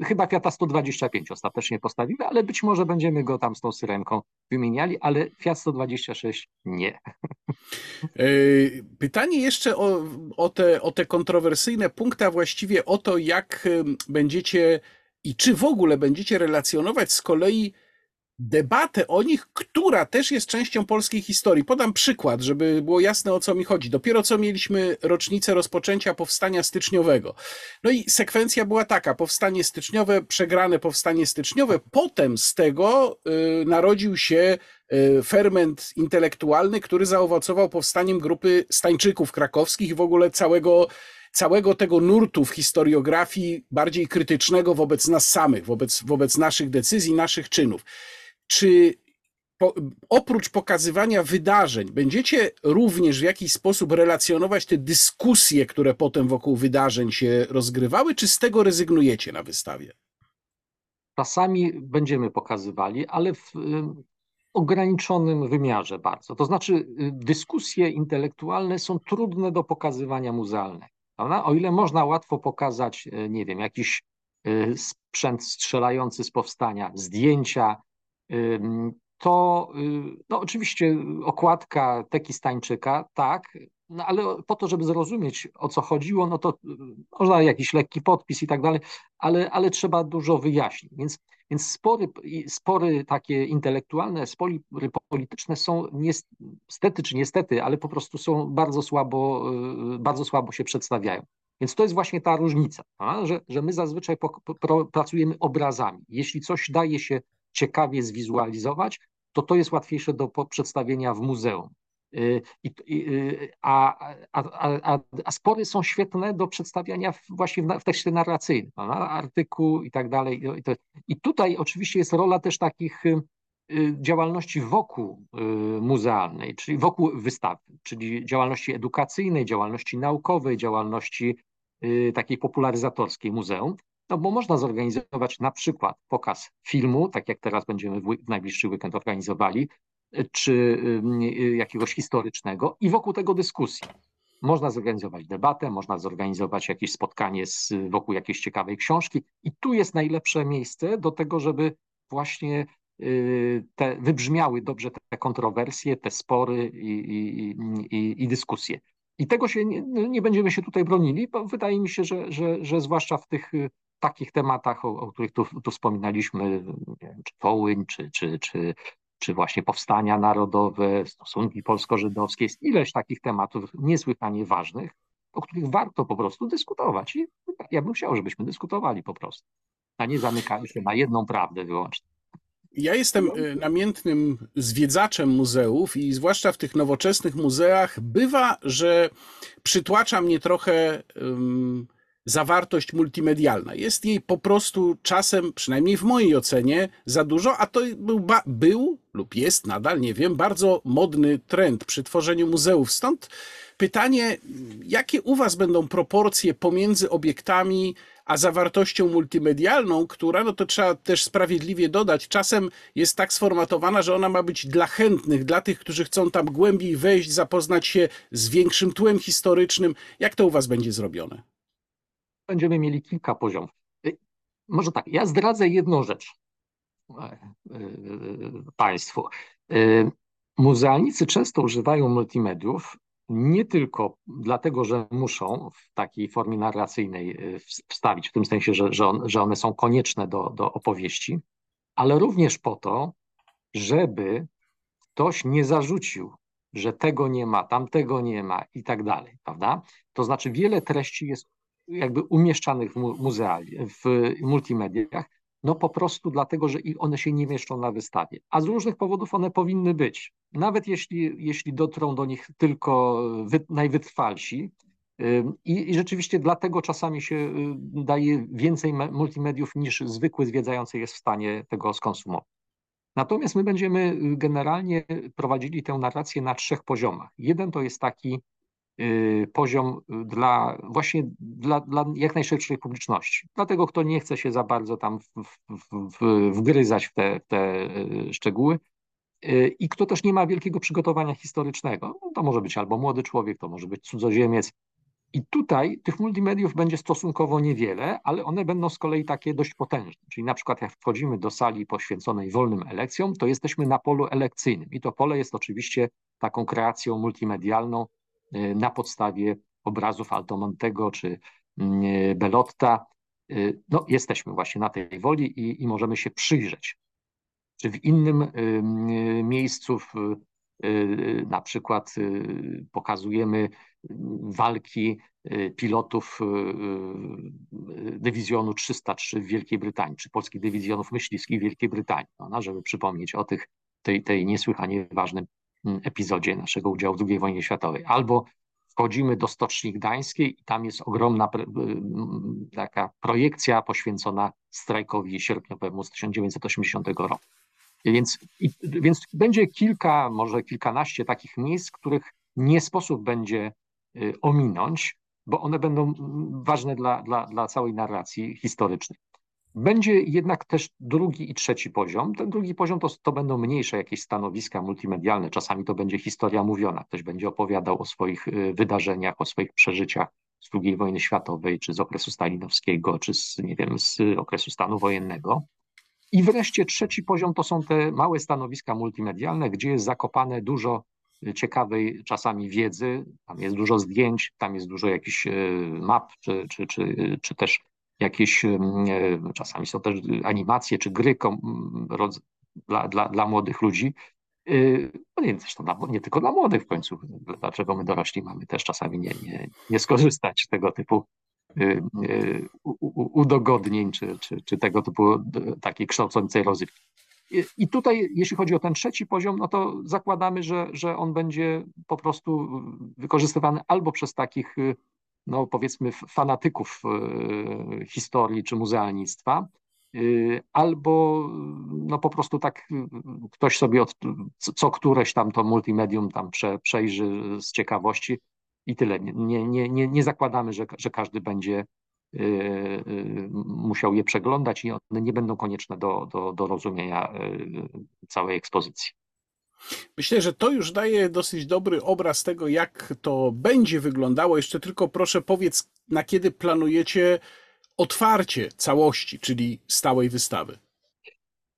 S2: y, chyba Fiata 125 ostatecznie postawimy, ale być może będziemy go tam z tą Syrenką wymieniali, ale Fiat 126 nie.
S1: Pytanie jeszcze o, o, te, o te kontrowersyjne punkty, a właściwie o to, jak będziecie i czy w ogóle będziecie relacjonować z kolei debatę o nich, która też jest częścią polskiej historii. Podam przykład, żeby było jasne o co mi chodzi. Dopiero co mieliśmy rocznicę rozpoczęcia powstania styczniowego. No i sekwencja była taka: powstanie styczniowe, przegrane powstanie styczniowe. Potem z tego y, narodził się y, ferment intelektualny, który zaowocował powstaniem grupy Stańczyków krakowskich i w ogóle całego całego tego nurtu w historiografii bardziej krytycznego wobec nas samych, wobec, wobec naszych decyzji, naszych czynów. Czy po, oprócz pokazywania wydarzeń, będziecie również w jakiś sposób relacjonować te dyskusje, które potem wokół wydarzeń się rozgrywały, czy z tego rezygnujecie na wystawie?
S2: Czasami będziemy pokazywali, ale w ograniczonym wymiarze bardzo. To znaczy, y, dyskusje intelektualne są trudne do pokazywania muzealnego. Prawda? O ile można łatwo pokazać, e, nie wiem, jakiś e, sprzęt strzelający z powstania, zdjęcia, to no oczywiście okładka Teki Stańczyka, tak, no ale po to, żeby zrozumieć o co chodziło, no to można jakiś lekki podpis i tak dalej, ale, ale trzeba dużo wyjaśnić. Więc Więc spory, spory takie intelektualne, spory polityczne są niestety czy niestety, ale po prostu są bardzo słabo, y, bardzo słabo się przedstawiają. Więc to jest właśnie ta różnica, że, że my zazwyczaj po, po, pracujemy obrazami. Jeśli coś daje się ciekawie zwizualizować, to to jest łatwiejsze do przedstawienia w muzeum. Y, y, a, a, a, a, spory są świetne do przedstawiania właśnie w, w tekście narracyjnym, artykuł i tak dalej. I tutaj oczywiście jest rola też takich y, działalności wokół muzealnej, czyli wokół wystawy, czyli działalności edukacyjnej, działalności naukowej, działalności takiej popularyzatorskiej muzeum. No bo można zorganizować na przykład pokaz filmu, tak jak teraz będziemy w najbliższy weekend organizowali, czy y, jakiegoś historycznego i wokół tego dyskusji. Można zorganizować debatę, można zorganizować jakieś spotkanie z, wokół jakiejś ciekawej książki i tu jest najlepsze miejsce do tego, żeby właśnie y, te, wybrzmiały dobrze te kontrowersje, te spory i, i, i, i dyskusje. I tego się nie, nie, będziemy się tutaj bronili, bo wydaje mi się, że, że, że zwłaszcza w tych y, takich tematach, o, o których tu, tu wspominaliśmy, wiem, czy Wołyń, czy, czy, czy czy właśnie powstania narodowe, stosunki polsko-żydowskie, jest ileś takich tematów niesłychanie ważnych, o których warto po prostu dyskutować. I ja bym chciał, żebyśmy dyskutowali po prostu, a nie zamykali się na jedną prawdę wyłącznie.
S1: Ja jestem y, namiętnym zwiedzaczem muzeów i zwłaszcza w tych nowoczesnych muzeach bywa, że przytłacza mnie trochę um, zawartość multimedialna. Jest jej po prostu czasem, przynajmniej w mojej ocenie, za dużo, a to był, był lub jest nadal, nie wiem, bardzo modny trend przy tworzeniu muzeów. Stąd pytanie, jakie u Was będą proporcje pomiędzy obiektami a zawartością multimedialną, która, no to trzeba też sprawiedliwie dodać, czasem jest tak sformatowana, że ona ma być dla chętnych, dla tych, którzy chcą tam głębiej wejść, zapoznać się z większym tłem historycznym. Jak to u Was będzie zrobione?
S2: Będziemy mieli kilka poziomów. Y, może tak, ja zdradzę jedną rzecz e, e, Państwu. E, muzealnicy często używają multimediów nie tylko dlatego, że muszą w takiej formie narracyjnej wstawić, w tym sensie, że, że, on, że one są konieczne do, do opowieści, ale również po to, żeby ktoś nie zarzucił, że tego nie ma, tamtego nie ma i tak dalej, prawda? To znaczy wiele treści jest jakby umieszczanych w, muzeali, w multimediach, no po prostu dlatego, że one się nie mieszczą na wystawie. A z różnych powodów one powinny być. Nawet jeśli, jeśli dotrą do nich tylko wy, najwytrwalsi. I, I rzeczywiście dlatego czasami się y, daje więcej multimediów niż zwykły zwiedzający jest w stanie tego skonsumować. Natomiast my będziemy generalnie prowadzili tę narrację na trzech poziomach. Jeden to jest taki poziom dla właśnie dla, dla jak najszerszej publiczności. Dlatego kto nie chce się za bardzo tam w, w, w, wgryzać w te, te y, szczegóły y, i kto też nie ma wielkiego przygotowania historycznego. No to może być albo młody człowiek, to może być cudzoziemiec. I tutaj tych multimediów będzie stosunkowo niewiele, ale one będą z kolei takie dość potężne. Czyli na przykład jak wchodzimy do sali poświęconej wolnym elekcjom, to jesteśmy na polu elekcyjnym. I to pole jest oczywiście taką kreacją multimedialną, Y, na podstawie obrazów Altomontego czy mm, y, Belotta. Y, no, jesteśmy właśnie na tej woli i, i możemy się przyjrzeć. Czy w innym miejscu, na przykład pokazujemy walki pilotów dywizjonu 303 w Wielkiej Brytanii, czy polskich dywizjonów myśliwskich w Wielkiej Brytanii, no, żeby przypomnieć o tych, tej, tej niesłychanie ważnym epizodzie naszego udziału w II wojnie światowej. Albo wchodzimy do Stoczni Gdańskiej i tam jest ogromna y, mm, taka projekcja poświęcona strajkowi sierpniowemu z 1980 roku. Więc, i, więc będzie kilka, może kilkanaście takich miejsc, których nie sposób będzie y, ominąć, bo one będą mm, ważne dla, dla, dla całej narracji historycznej. Będzie jednak też drugi i trzeci poziom. Ten drugi poziom to, to będą mniejsze jakieś stanowiska multimedialne. Czasami to będzie historia mówiona. Ktoś będzie opowiadał o swoich y, wydarzeniach, o swoich przeżyciach z II wojny światowej, czy z okresu stalinowskiego, czy z, nie wiem, z okresu stanu wojennego. I wreszcie trzeci poziom to są te małe stanowiska multimedialne, gdzie jest zakopane dużo y, ciekawej czasami wiedzy, tam jest dużo zdjęć, tam jest dużo jakichś y, map, czy, czy, czy, czy też jakieś, czasami są też animacje czy gry dla, dla, dla młodych ludzi. No nie, zresztą dla, nie tylko dla młodych w końcu. Dlaczego my dorośli mamy też czasami nie, nie, nie skorzystać z tego typu udogodnień czy, czy, czy tego typu takiej kształcącej rozrywki. I tutaj, jeśli chodzi o ten trzeci poziom, no to zakładamy, że, że on będzie po prostu wykorzystywany albo przez takich, no powiedzmy, fanatyków e, historii czy muzealnictwa, e, albo no po prostu tak ktoś sobie od, co któreś tam to multimedium tam prze, przejrzy z ciekawości i tyle. Nie, nie, nie, nie zakładamy, że, że każdy będzie musiał je przeglądać i one nie będą konieczne do, do, do rozumienia całej ekspozycji.
S1: Myślę, że to już daje dosyć dobry obraz tego, jak to będzie wyglądało. Jeszcze tylko proszę powiedz, na kiedy planujecie otwarcie całości, czyli stałej wystawy?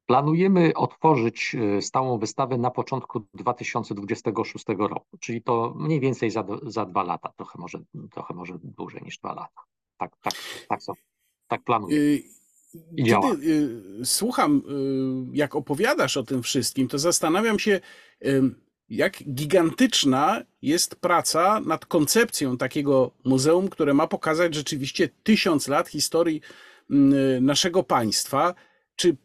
S2: Planujemy otworzyć stałą wystawę na początku 2026 roku, czyli to mniej więcej za, za dwa lata, trochę może, trochę może dłużej niż dwa lata tak, tak, tak, są, tak planuję. Y, I
S1: Kiedy działa. Y, słucham, y, jak opowiadasz o tym wszystkim, to zastanawiam się, jak gigantyczna jest praca nad koncepcją takiego muzeum, które ma pokazać rzeczywiście tysiąc lat historii naszego państwa. Czy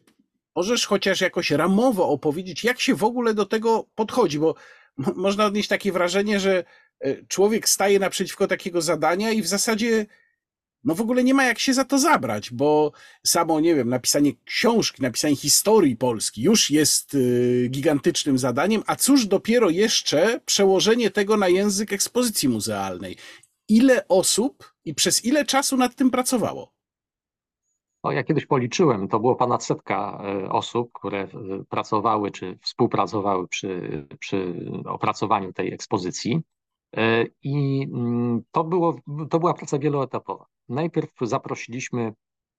S1: możesz chociaż jakoś ramowo opowiedzieć, jak się w ogóle do tego podchodzi? Bo można odnieść takie wrażenie, że e, człowiek staje naprzeciwko takiego zadania i w zasadzie no w ogóle nie ma jak się za to zabrać, bo samo, nie wiem, napisanie książki, napisanie historii Polski już jest y, gigantycznym zadaniem, a cóż dopiero jeszcze przełożenie tego na język ekspozycji muzealnej. Ile osób i przez ile czasu nad tym pracowało?
S2: No, ja kiedyś policzyłem, to było ponad setka e, osób, które e, pracowały czy współpracowały przy, przy opracowaniu tej ekspozycji. I mm, to, było, to była praca wieloetapowa. Najpierw zaprosiliśmy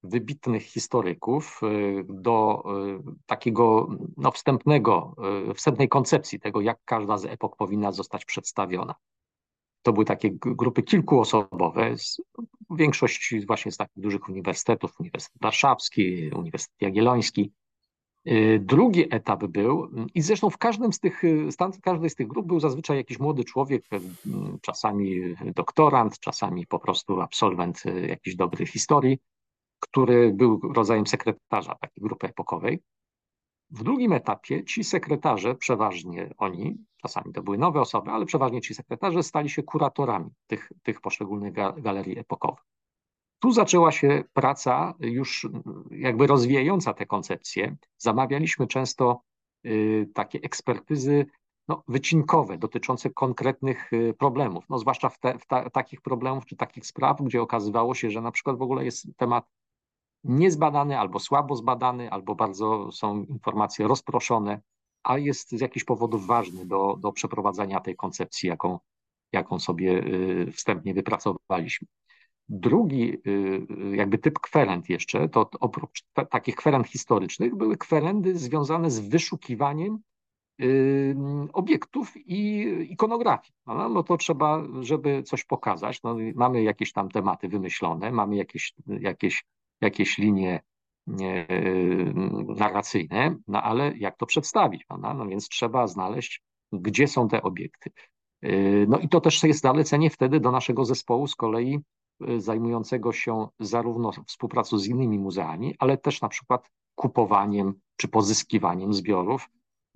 S2: wybitnych historyków e, do e, takiego no, wstępnego, wstępnej koncepcji tego, jak każda z epok powinna zostać przedstawiona. To były takie grupy kilkuosobowe, większość właśnie z takich dużych uniwersytetów, Uniwersytet Warszawski, Uniwersytet Jagielloński, Y, drugi etap był, i zresztą w każdym z tych, y, każdej z tych grup był zazwyczaj jakiś młody człowiek, y, czasami doktorant, czasami po prostu absolwent jakiejś dobrej historii, który był rodzajem sekretarza takiej grupy epokowej. W drugim etapie ci sekretarze, przeważnie oni, czasami to były nowe osoby, ale przeważnie ci sekretarze stali się kuratorami tych, tych poszczególnych galerii epokowych. Tu zaczęła się praca już jakby rozwijająca te koncepcje. Zamawialiśmy często y, takie ekspertyzy no, wycinkowe dotyczące konkretnych y, problemów, no, zwłaszcza w, te, w ta, takich problemów czy takich spraw, gdzie okazywało się, że na przykład w ogóle jest temat niezbadany albo słabo zbadany, albo bardzo są informacje rozproszone, a jest z jakichś powodów ważny do, do przeprowadzania tej koncepcji, jaką, jaką sobie y, wstępnie wypracowaliśmy. Drugi y, y, jakby typ kwerend jeszcze, to oprócz takich kwerend historycznych były kwerendy związane z wyszukiwaniem y, obiektów i ikonografii. No, no to trzeba, żeby coś pokazać, no, mamy jakieś tam tematy wymyślone, mamy jakieś, jakieś, jakieś linie narracyjne, no ale jak to przedstawić? No, no więc trzeba znaleźć, gdzie są te obiekty. No i to też jest zalecenie wtedy do naszego zespołu z kolei zajmującego się zarówno współpracą z innymi muzeami, ale też na przykład kupowaniem czy pozyskiwaniem zbiorów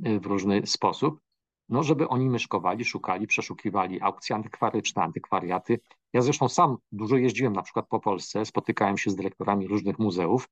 S2: y, w różny sposób, no żeby oni myszkowali, szukali, przeszukiwali aukcje antykwaryczne, antykwariaty. Ja zresztą sam dużo jeździłem na przykład po Polsce, spotykałem się z dyrektorami różnych muzeów,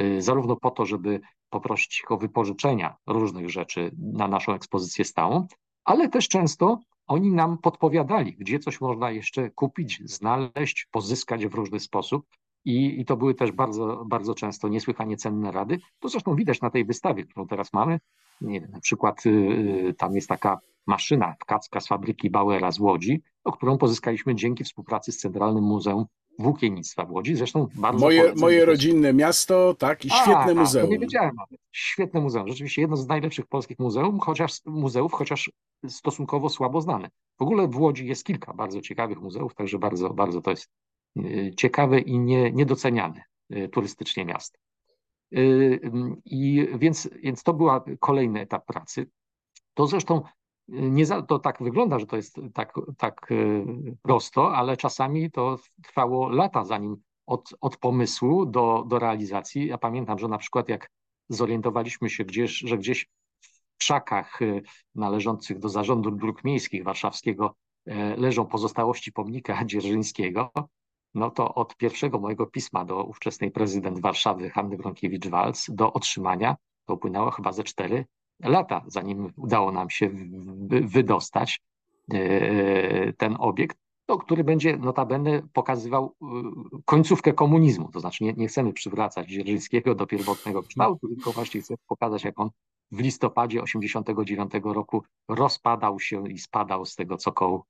S2: y, zarówno po to, żeby poprosić ich o wypożyczenia różnych rzeczy na naszą ekspozycję stałą, ale też często oni nam podpowiadali, gdzie coś można jeszcze kupić, znaleźć, pozyskać w różny sposób. I, I to były też bardzo, bardzo często niesłychanie cenne rady. To zresztą widać na tej wystawie, którą teraz mamy. Nie wiem, na przykład y, tam jest taka maszyna tkacka z fabryki Bauera z Łodzi, o którą pozyskaliśmy dzięki współpracy z Centralnym Muzeum Włókiennictwa w Łodzi. Zresztą bardzo
S1: Moje, moje rodzinne miasto, tak, i świetne A, muzeum.
S2: nie wiedziałem nawet. Świetne muzeum. Rzeczywiście jedno z najlepszych polskich muzeum, chociaż, muzeów, chociaż stosunkowo słabo znane. W ogóle w Łodzi jest kilka bardzo ciekawych muzeów, także bardzo, bardzo to jest y, ciekawe i nie, niedoceniane turystycznie miasta. I więc, więc to był kolejny etap pracy. To zresztą nie za, to tak wygląda, że to jest tak, tak prosto, ale czasami to trwało lata, zanim od, od pomysłu do, do realizacji. Ja pamiętam, że na przykład jak zorientowaliśmy się gdzieś, że gdzieś w krzakach należących do zarządu dróg miejskich warszawskiego leżą pozostałości pomnika (laughs) Dzierżyńskiego, no to od pierwszego mojego pisma do ówczesnej prezydent Warszawy Hanny Gronkiewicz-Walc do otrzymania to upłynęło chyba ze cztery lata, zanim udało nam się wydostać e, ten obiekt, no, który będzie notabene pokazywał e, końcówkę komunizmu. To znaczy nie, nie chcemy przywracać Dzierżyńskiego do pierwotnego kształtu, tylko właśnie chcemy pokazać, jak on w listopadzie 1989 roku rozpadał się i spadał z tego cokołu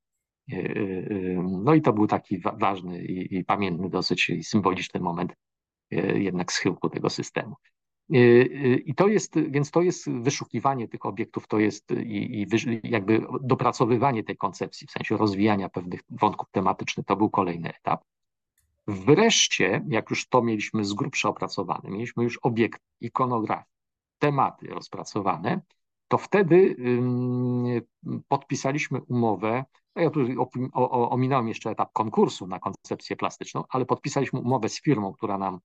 S2: e, no i to był taki ważny i, i pamiętny dosyć i symboliczny moment jednak schyłku tego systemu. I to jest, więc to jest wyszukiwanie tych obiektów, to jest i, i jakby dopracowywanie tej koncepcji, w sensie rozwijania pewnych wątków tematycznych, to był kolejny etap. Wreszcie, jak już to mieliśmy z grubsza opracowane, mieliśmy już obiekt, ikonografię, tematy rozpracowane, to wtedy podpisaliśmy umowę. No ja tu ominąłem jeszcze etap konkursu na koncepcję plastyczną, ale podpisaliśmy umowę z firmą, która nam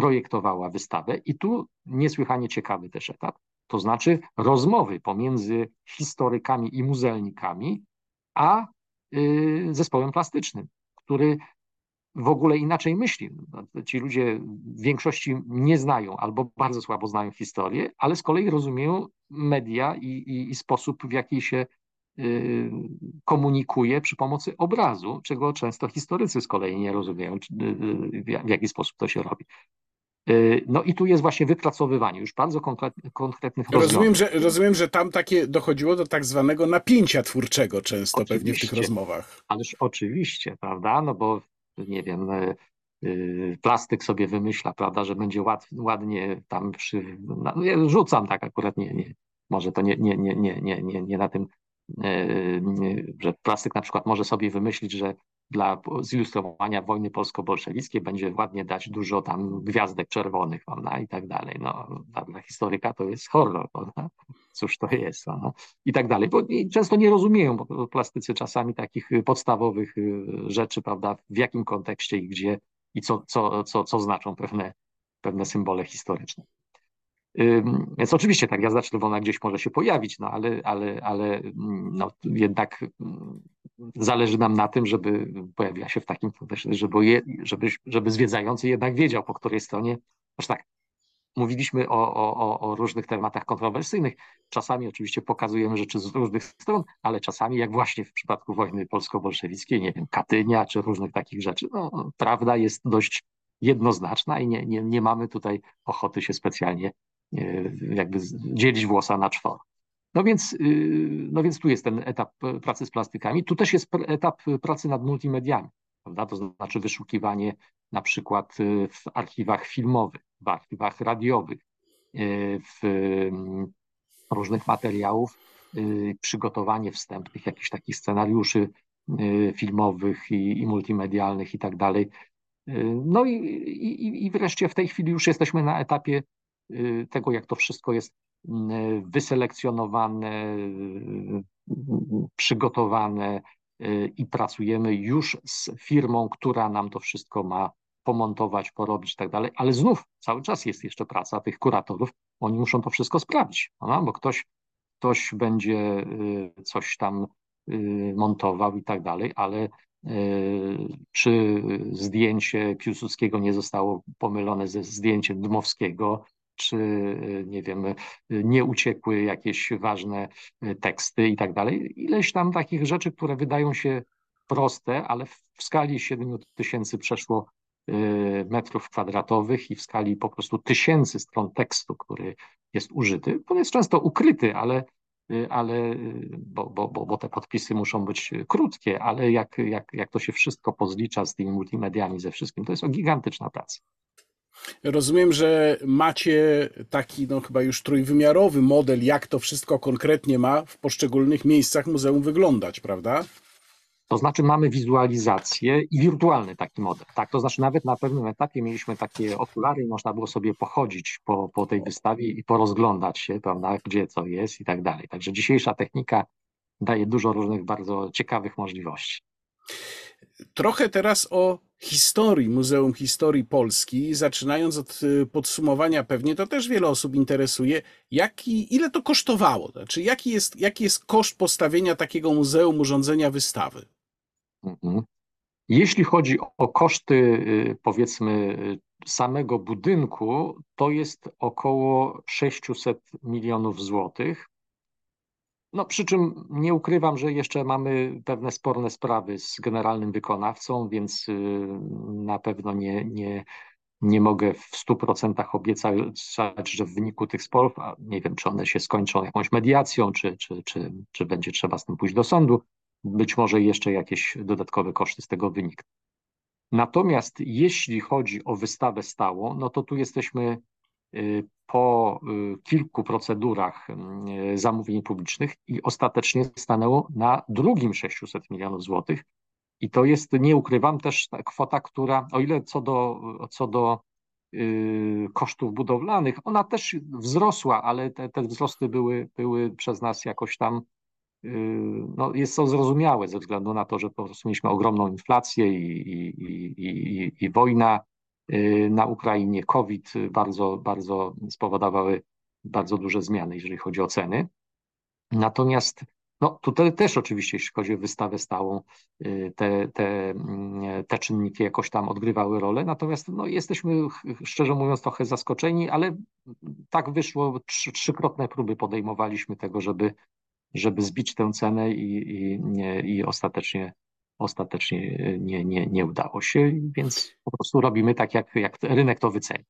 S2: projektowała wystawę i tu niesłychanie ciekawy też etap, to znaczy rozmowy pomiędzy historykami i muzealnikami, a y, zespołem plastycznym, który w ogóle inaczej myśli. Ci ludzie w większości nie znają albo bardzo słabo znają historię, ale z kolei rozumieją media i, i, i sposób, w jaki się y, komunikuje przy pomocy obrazu, czego często historycy z kolei nie rozumieją, y, w jaki sposób to się robi. No i tu jest właśnie wypracowywanie już bardzo konkretnych
S1: rozumiem, że Rozumiem, że tam takie dochodziło do tak zwanego napięcia twórczego często oczywiście, pewnie w tych rozmowach.
S2: Ależ oczywiście, prawda, no bo nie wiem, plastyk sobie wymyśla, prawda, że będzie ład, ładnie tam przy... No, ja rzucam tak akurat, nie, nie, może to nie, nie, nie, nie, nie, nie na tym, że plastyk na przykład może sobie wymyślić, że dla zilustrowania wojny polsko-bolszewickiej będzie ładnie dać dużo tam gwiazdek czerwonych prawda, i tak dalej. No, dla historyka to jest horror, prawda? cóż to jest prawda? i tak dalej. Bo często nie rozumieją plastycy czasami takich podstawowych y, rzeczy, prawda, w jakim kontekście i gdzie i co, co, co, co znaczą pewne, pewne symbole historyczne. Więc oczywiście ta gwiazda czerwona gdzieś może się pojawić, no ale, ale, ale mm, no, jednak mm, zależy nam na tym, żeby pojawiła się w takim żeby, żeby, żeby zwiedzający jednak wiedział, po której stronie. Aż tak, mówiliśmy o, o, o różnych tematach kontrowersyjnych. Czasami oczywiście pokazujemy rzeczy z różnych stron, ale czasami, jak właśnie w przypadku wojny polsko-bolszewickiej, nie wiem, Katynia czy różnych takich rzeczy, no, prawda jest dość jednoznaczna i nie, nie, nie mamy tutaj ochoty się specjalnie jakby dzielić włosa na czworo. No więc, y, no więc tu jest ten etap pracy z plastykami. Tu też jest etap pracy nad multimediami, prawda? To znaczy wyszukiwanie na przykład y, w archiwach filmowych, w archiwach radiowych, y, w mm, różnych materiałów, przygotowanie wstępnych jakichś takich scenariuszy filmowych i, i multimedialnych i tak dalej. No i, i, i wreszcie w tej chwili już jesteśmy na etapie tego, jak to wszystko jest y, wyselekcjonowane, y, przygotowane i pracujemy już z firmą, która nam to wszystko ma pomontować, porobić i tak dalej, ale znów cały czas jest jeszcze praca tych kuratorów, oni muszą to wszystko sprawdzić, no, bo ktoś, ktoś będzie coś tam montował i tak dalej, ale czy zdjęcie Piłsudskiego nie zostało pomylone ze zdjęciem Dmowskiego, czy nie wiem, nie uciekły jakieś ważne teksty i tak dalej. Ileś tam takich rzeczy, które wydają się proste, ale w skali 7 tysięcy przeszło y, metrów kwadratowych i w skali po prostu tysięcy stron tekstu, który jest użyty. On jest często ukryty, ale, y, ale y, bo, bo, bo, bo te podpisy muszą być krótkie, ale jak, jak, jak to się wszystko pozlicza z tymi multimediami, ze wszystkim, to jest gigantyczna praca.
S1: Rozumiem, że macie taki, no chyba już trójwymiarowy model, jak to wszystko konkretnie ma w poszczególnych miejscach muzeum wyglądać, prawda?
S2: To znaczy mamy wizualizację i wirtualny taki model. Tak, to znaczy nawet na pewnym etapie mieliśmy takie okulary i można było sobie pochodzić po, po tej wystawie i porozglądać się, prawda, gdzie co jest i tak dalej. Także dzisiejsza technika daje dużo różnych bardzo ciekawych możliwości.
S1: Trochę teraz o historii Muzeum Historii Polski, zaczynając od y, podsumowania pewnie, to też wiele osób interesuje, jaki, ile to kosztowało, znaczy jaki jest, jaki jest koszt postawienia takiego muzeum, urządzenia wystawy?
S2: Mhm. Jeśli chodzi o koszty, y, powiedzmy, y, samego budynku, to jest około 600 milionów złotych. No, przy czym nie ukrywam, że jeszcze mamy pewne sporne sprawy z generalnym wykonawcą, więc y, na pewno nie, nie, nie mogę w 100% obiecać, że w wyniku tych sporów, a nie wiem, czy one się skończą jakąś mediacją, czy, czy, czy, czy będzie trzeba z tym pójść do sądu, być może jeszcze jakieś dodatkowe koszty z tego wynikną. Natomiast jeśli chodzi o wystawę stałą, no to tu jesteśmy po y, kilku procedurach y, zamówień publicznych i ostatecznie stanęło na drugim 600 milionów złotych. I to jest, nie ukrywam, też ta kwota, która, o ile co do, co do kosztów budowlanych, ona też wzrosła, ale te, te wzrosty były, były przez nas jakoś tam no, jest to zrozumiałe ze względu na to, że po prostu mieliśmy ogromną inflację i, i, i, i wojna na Ukrainie, COVID bardzo, bardzo spowodowały bardzo duże zmiany, jeżeli chodzi o ceny. Natomiast no, tutaj też oczywiście, jeśli chodzi o wystawę stałą, yy, te, te, mm, te czynniki jakoś tam odgrywały rolę. Natomiast no, jesteśmy, szczerze mówiąc, trochę zaskoczeni, ale tak wyszło, trzy, trzykrotne próby podejmowaliśmy tego, żeby żeby zbić tę cenę i, i, i ostatecznie, ostatecznie nie, nie, nie udało się, więc po prostu robimy tak, jak, jak rynek to wyceni.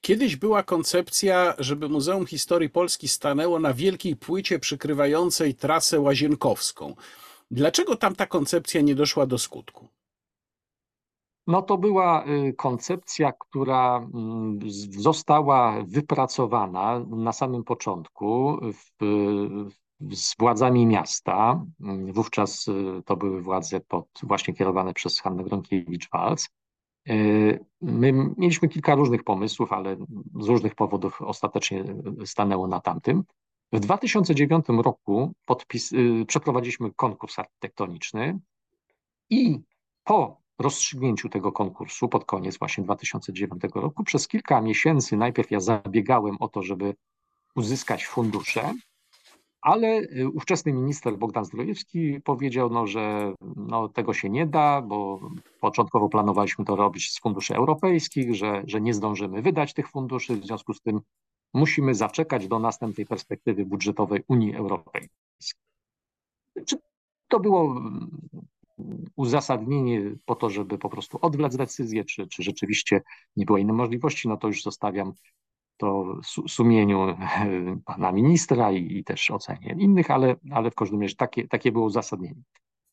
S1: Kiedyś była koncepcja, żeby Muzeum Historii Polski stanęło na wielkiej płycie przykrywającej trasę łazienkowską. Dlaczego tam ta koncepcja nie doszła do skutku?
S2: No to była y, koncepcja, która mm, została wypracowana na samym początku w, z władzami miasta. Wówczas y, to były władze pod, właśnie kierowane przez Hannę Gronkiewicz-Walc. Y, my mieliśmy kilka różnych pomysłów, ale z różnych powodów ostatecznie stanęło na tamtym. W 2009 roku podpis, y, przeprowadziliśmy konkurs architektoniczny i po rozstrzygnięciu tego konkursu pod koniec właśnie 2009 roku przez kilka miesięcy najpierw ja zabiegałem o to, żeby uzyskać fundusze, ale y, ówczesny minister Bogdan Zdrojewski powiedział, no, że no, tego się nie da, bo początkowo planowaliśmy to robić z funduszy europejskich, że, że nie zdążymy wydać tych funduszy, w związku z tym musimy zaczekać do następnej perspektywy budżetowej Unii Europejskiej. Czy to było mm, uzasadnienie po to, żeby po prostu odwlec decyzję, czy, czy rzeczywiście nie było innej możliwości, no to już zostawiam to sumieniu pana ministra i, i, też ocenie innych, ale, ale w każdym razie takie, takie było uzasadnienie.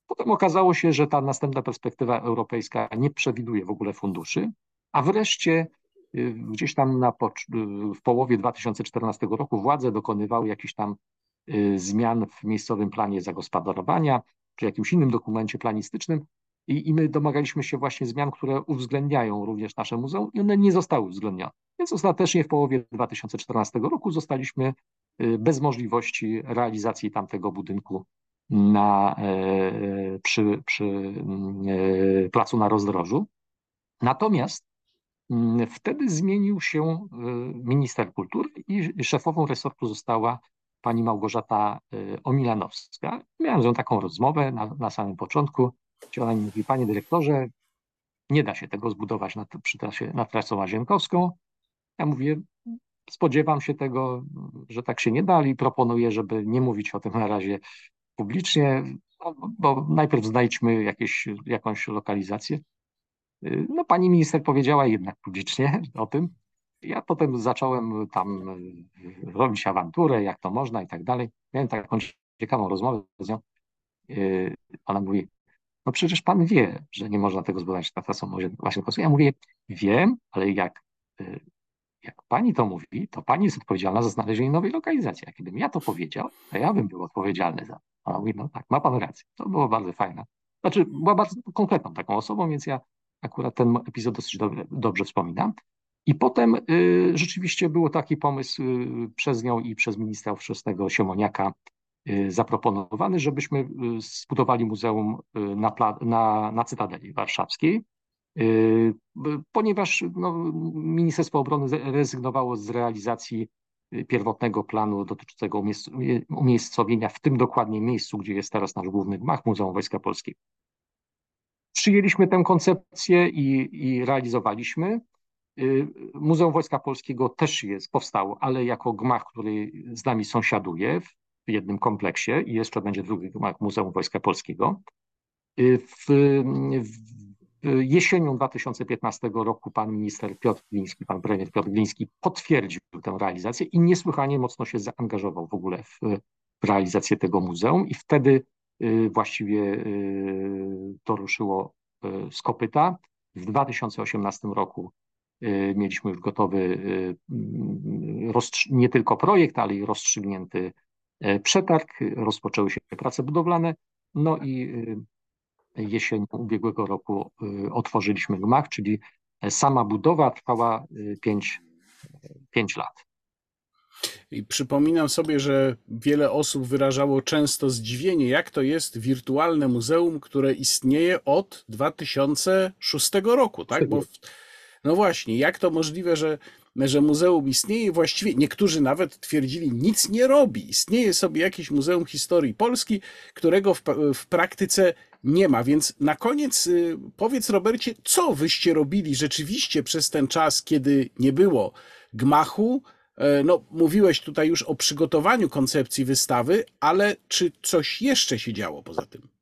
S2: Potem okazało się, że ta następna perspektywa europejska nie przewiduje w ogóle funduszy, a wreszcie y, gdzieś tam na, w połowie 2014 roku władze dokonywały jakichś tam zmian w miejscowym planie zagospodarowania czy jakimś innym dokumencie planistycznym, i, I my domagaliśmy się właśnie zmian, które uwzględniają również nasze muzeum i one nie zostały uwzględnione. Więc ostatecznie w połowie 2014 roku zostaliśmy y, bez możliwości realizacji tamtego budynku na, e, przy, przy e, placu na rozdrożu. Natomiast mm, wtedy zmienił się y, minister kultury i szefową resortu została pani Małgorzata y, Omilanowska. Miałem z nią taką rozmowę na, na samym początku ona mi mówi, panie dyrektorze, nie da się tego zbudować na, przy trasie, na trasą łazienkowską. Ja mówię, spodziewam się tego, że tak się nie da i proponuję, żeby nie mówić o tym na razie publicznie, no, bo najpierw znajdźmy jakieś, jakąś lokalizację. No pani minister powiedziała jednak publicznie o tym. Ja potem zacząłem tam robić awanturę, jak to można i tak dalej. Miałem taką ciekawą rozmowę z nią. Ona mówi, no przecież pan wie, że nie można tego zbudować na trasą właśnie po Ja mówię, wiem, ale jak, y, jak pani to mówi, to pani jest odpowiedzialna za znalezienie nowej lokalizacji. A kiedybym ja to powiedział, to ja bym był odpowiedzialny za to. Ona mówi, no tak, ma pan rację. To było bardzo fajne. Znaczy, była bardzo konkretną taką osobą, więc ja akurat ten epizod dosyć dobrze, dobrze wspominam. I potem y, rzeczywiście był taki pomysł y, przez nią i przez ministra ówczesnego Siemoniaka zaproponowany, żebyśmy y, zbudowali muzeum y, na, na, na Cytadeli Warszawskiej, y, ponieważ no, Ministerstwo Obrony rezygnowało z realizacji y, pierwotnego planu dotyczącego umiejsc- umie- umiejscowienia w tym dokładnie miejscu, gdzie jest teraz nasz główny gmach, Muzeum Wojska Polskiego. Przyjęliśmy tę koncepcję i, i realizowaliśmy. Y, Muzeum Wojska Polskiego też jest, powstało, ale jako gmach, który z nami sąsiaduje w jednym kompleksie i jeszcze będzie drugi gmach Muzeum Wojska Polskiego. Y, W, w jesienią 2015 roku pan minister Piotr Gliński, pan premier Piotr Gliński potwierdził tę realizację i niesłychanie mocno się zaangażował w ogóle w, w realizację tego muzeum i wtedy y, właściwie y, to ruszyło z kopyta. W 2018 roku mieliśmy już gotowy nie tylko projekt, ale i rozstrzygnięty przetarg. Rozpoczęły się prace budowlane. No i y, jesienią ubiegłego roku y, otworzyliśmy gmach, czyli sama budowa trwała 5 pięć lat.
S1: I przypominam sobie, że wiele osób wyrażało często zdziwienie, jak to jest wirtualne muzeum, które istnieje od 2006 roku, tak? Bo no właśnie, jak to możliwe, że, że muzeum istnieje? Właściwie niektórzy nawet twierdzili, nic nie robi. Istnieje sobie jakieś Muzeum Historii Polski, którego w, w praktyce nie ma. Więc na koniec y, powiedz, Robercie, co wyście robili rzeczywiście przez ten czas, kiedy nie było gmachu? E, No, mówiłeś tutaj już o przygotowaniu koncepcji wystawy, ale czy coś jeszcze się działo poza tym?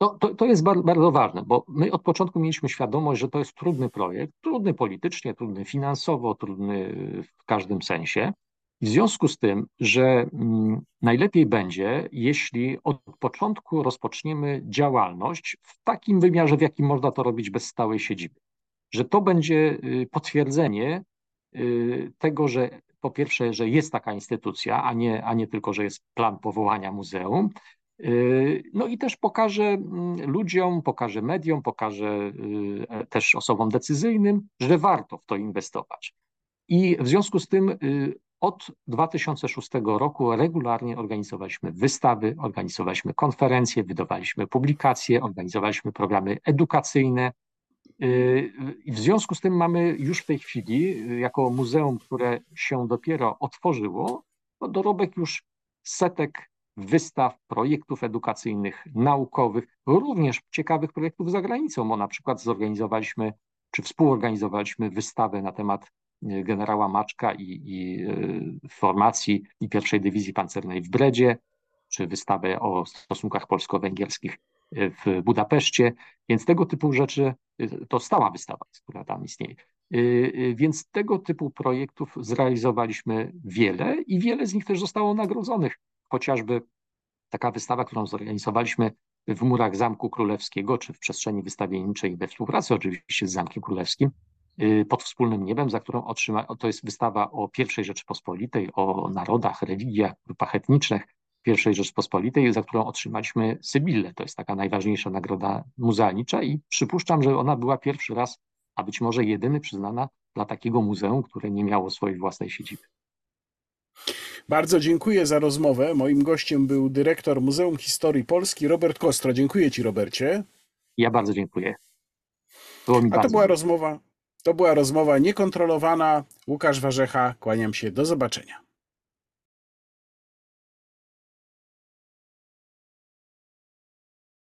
S2: To, to, to jest bardzo, bardzo ważne, bo my od początku mieliśmy świadomość, że to jest trudny projekt, trudny politycznie, trudny finansowo, trudny w każdym sensie. W związku z tym, że mm, najlepiej będzie, jeśli od początku rozpoczniemy działalność w takim wymiarze, w jakim można to robić bez stałej siedziby. Że to będzie y, potwierdzenie y, tego, że po pierwsze, że jest taka instytucja, a nie, a nie tylko, że jest plan powołania muzeum. Y, No i też pokaże mm, ludziom, pokaże mediom, pokaże y, też osobom decyzyjnym, że warto w to inwestować. I w związku z tym y, od 2006 roku regularnie organizowaliśmy wystawy, organizowaliśmy konferencje, wydawaliśmy publikacje, organizowaliśmy programy edukacyjne. W związku z tym mamy już w tej chwili, jako muzeum, które się dopiero otworzyło, no dorobek już setek wystaw, projektów edukacyjnych, naukowych, również ciekawych projektów za granicą, bo na przykład zorganizowaliśmy czy współorganizowaliśmy wystawę na temat y, generała Maczka i, i y, formacji i pierwszej dywizji pancernej w Bredzie, czy wystawę o stosunkach polsko-węgierskich y, w Budapeszcie, więc tego typu rzeczy to stała wystawa, która tam istnieje. Więc tego typu projektów zrealizowaliśmy wiele i wiele z nich też zostało nagrodzonych. Chociażby taka wystawa, którą zorganizowaliśmy w murach Zamku Królewskiego, czy w przestrzeni wystawienniczej we współpracy oczywiście z Zamkiem Królewskim, y, pod wspólnym niebem, za którą otrzyma, to jest wystawa o pierwszej Rzeczypospolitej, o narodach, religiach, grupach etnicznych pierwszej Rzeczypospolitej, za którą otrzymaliśmy Sybillę. To jest taka najważniejsza nagroda muzealnicza i przypuszczam, że ona była pierwszy raz, a być może jedyny przyznana dla takiego muzeum, które nie miało swojej własnej siedziby.
S1: Bardzo dziękuję za rozmowę. Moim gościem był dyrektor Muzeum Historii Polski Robert Kostro. Dziękuję Ci, Robercie.
S2: Ja bardzo dziękuję. Było mi
S1: A to
S2: bardzo
S1: była
S2: miło.
S1: rozmowa, to była rozmowa niekontrolowana. Łukasz Warzecha, kłaniam się. Do zobaczenia.